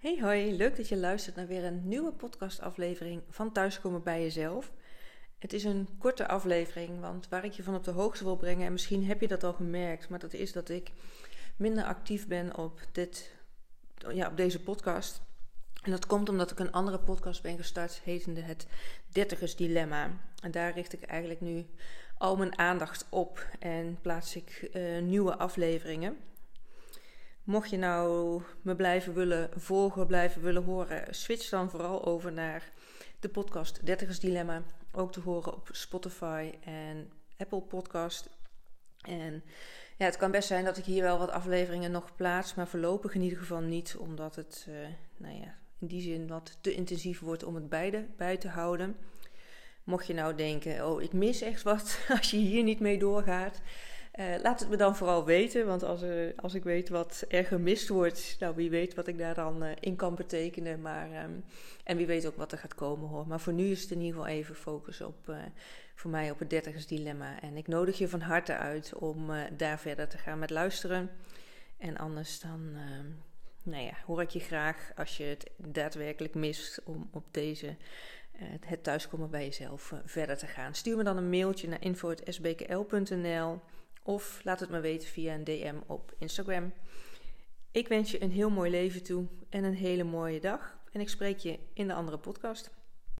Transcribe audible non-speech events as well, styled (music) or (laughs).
Hey hoi, leuk dat je luistert naar weer een nieuwe podcastaflevering van Thuiskomen bij Jezelf. Het is een korte aflevering, want waar ik je van op de hoogte wil brengen, en misschien heb je dat al gemerkt, maar dat is dat ik minder actief ben op, dit, ja, op deze podcast. En dat komt omdat ik een andere podcast ben gestart, hetende het Dertigers Dilemma. En daar richt ik eigenlijk nu al mijn aandacht op en plaats ik uh, nieuwe afleveringen. Mocht je nou me blijven willen volgen, blijven willen horen, switch dan vooral over naar de podcast Dertigers Dilemma. Ook te horen op Spotify en Apple Podcast. En ja, het kan best zijn dat ik hier wel wat afleveringen nog plaats, maar voorlopig in ieder geval niet, omdat het uh, nou ja, in die zin wat te intensief wordt om het beide bij te houden. Mocht je nou denken, oh ik mis echt wat (laughs) als je hier niet mee doorgaat, uh, laat het me dan vooral weten, want als, uh, als ik weet wat er gemist wordt, nou wie weet wat ik daar dan uh, in kan betekenen. Maar, um, en wie weet ook wat er gaat komen hoor. Maar voor nu is het in ieder geval even focus op, voor mij op het dertigers dilemma. En ik nodig je van harte uit om daar verder te gaan met luisteren. En anders dan, ehm, nou ja, hoor ik je graag als je het daadwerkelijk mist om op deze het thuiskomen bij jezelf verder te gaan. Stuur me dan een mailtje naar info.sbkl.nl of laat het me weten via een DM op Instagram. Ik wens je een heel mooi leven toe en een hele mooie dag. En ik spreek je in de andere podcast.